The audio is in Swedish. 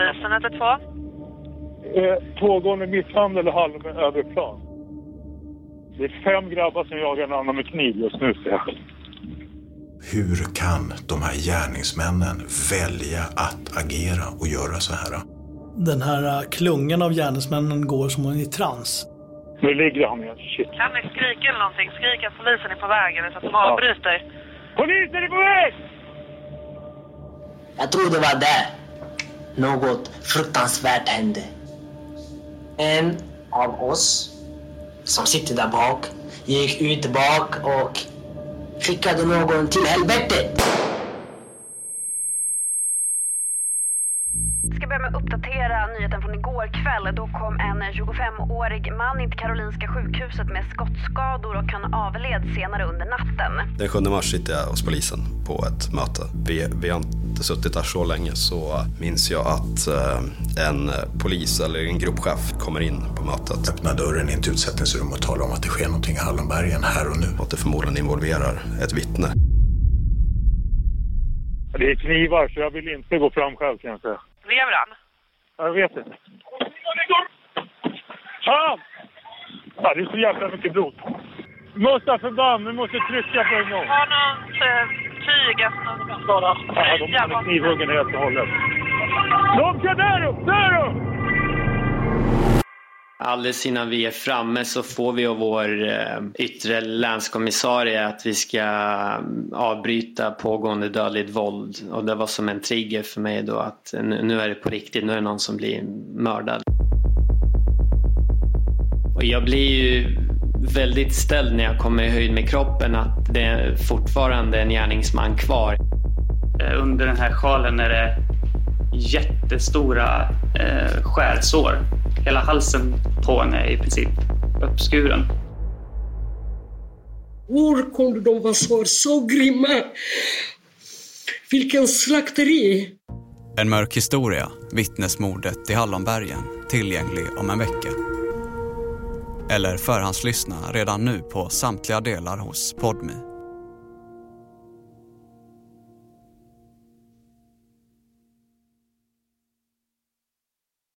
polisen 112. Eh, pågående misshandel i Halm överplan. Det är fem grabbar som jagar en annan med kniv just nu ser jag. Hur kan de här gärningsmännen välja att agera och göra så här? Den här äh, klungan av gärningsmännen går som en i trans. Nu ligger han igen. Shit. Kan ni skrika eller någonting? Skrik att polisen är på väg eller så att de avbryter. Polisen är på väg! Jag tror det var där något fruktansvärt hände. En av oss som sitter där bak gick ut bak och skickade någon till helvetet. Börja med att uppdatera nyheten från igår kväll. Då kom en 25-årig man in till Karolinska sjukhuset med skottskador och han avled senare under natten. Den 7 mars sitter jag hos polisen på ett möte. Vi, vi har inte suttit där så länge så minns jag att eh, en polis eller en gruppchef kommer in på mötet. Öppna dörren in till utsättningsrum och tala om att det sker någonting i Hallonbergen här och nu. Och att det förmodligen involverar ett vittne. Det är knivar så jag vill inte gå fram själv kan jag säga. Lever han? Jag vet inte. Fan! Ja, det är så jävla mycket blod. Mustafa Bam, du måste trycka på en gång. Har något eh, tyg efter någon skada? Ja, de har knivhuggen helt och hållet. De ska där upp! Där upp! Alldeles innan vi är framme så får vi av vår eh, yttre länskommissarie att vi ska eh, avbryta pågående dödligt våld och det var som en trigger för mig då att nu är det på riktigt, nu är det någon som blir mördad. Och jag blir ju väldigt ställd när jag kommer i höjd med kroppen att det är fortfarande en gärningsman kvar. Eh, under den här sjalen är det jättestora eh, skärsår. Hela halsen henne är i princip uppskuren. Hur kunde de vara så, så grymma? Vilken slakteri! En mörk historia, vittnesmordet i Hallonbergen, tillgänglig om en vecka. Eller förhandslyssna redan nu på samtliga delar hos Podme.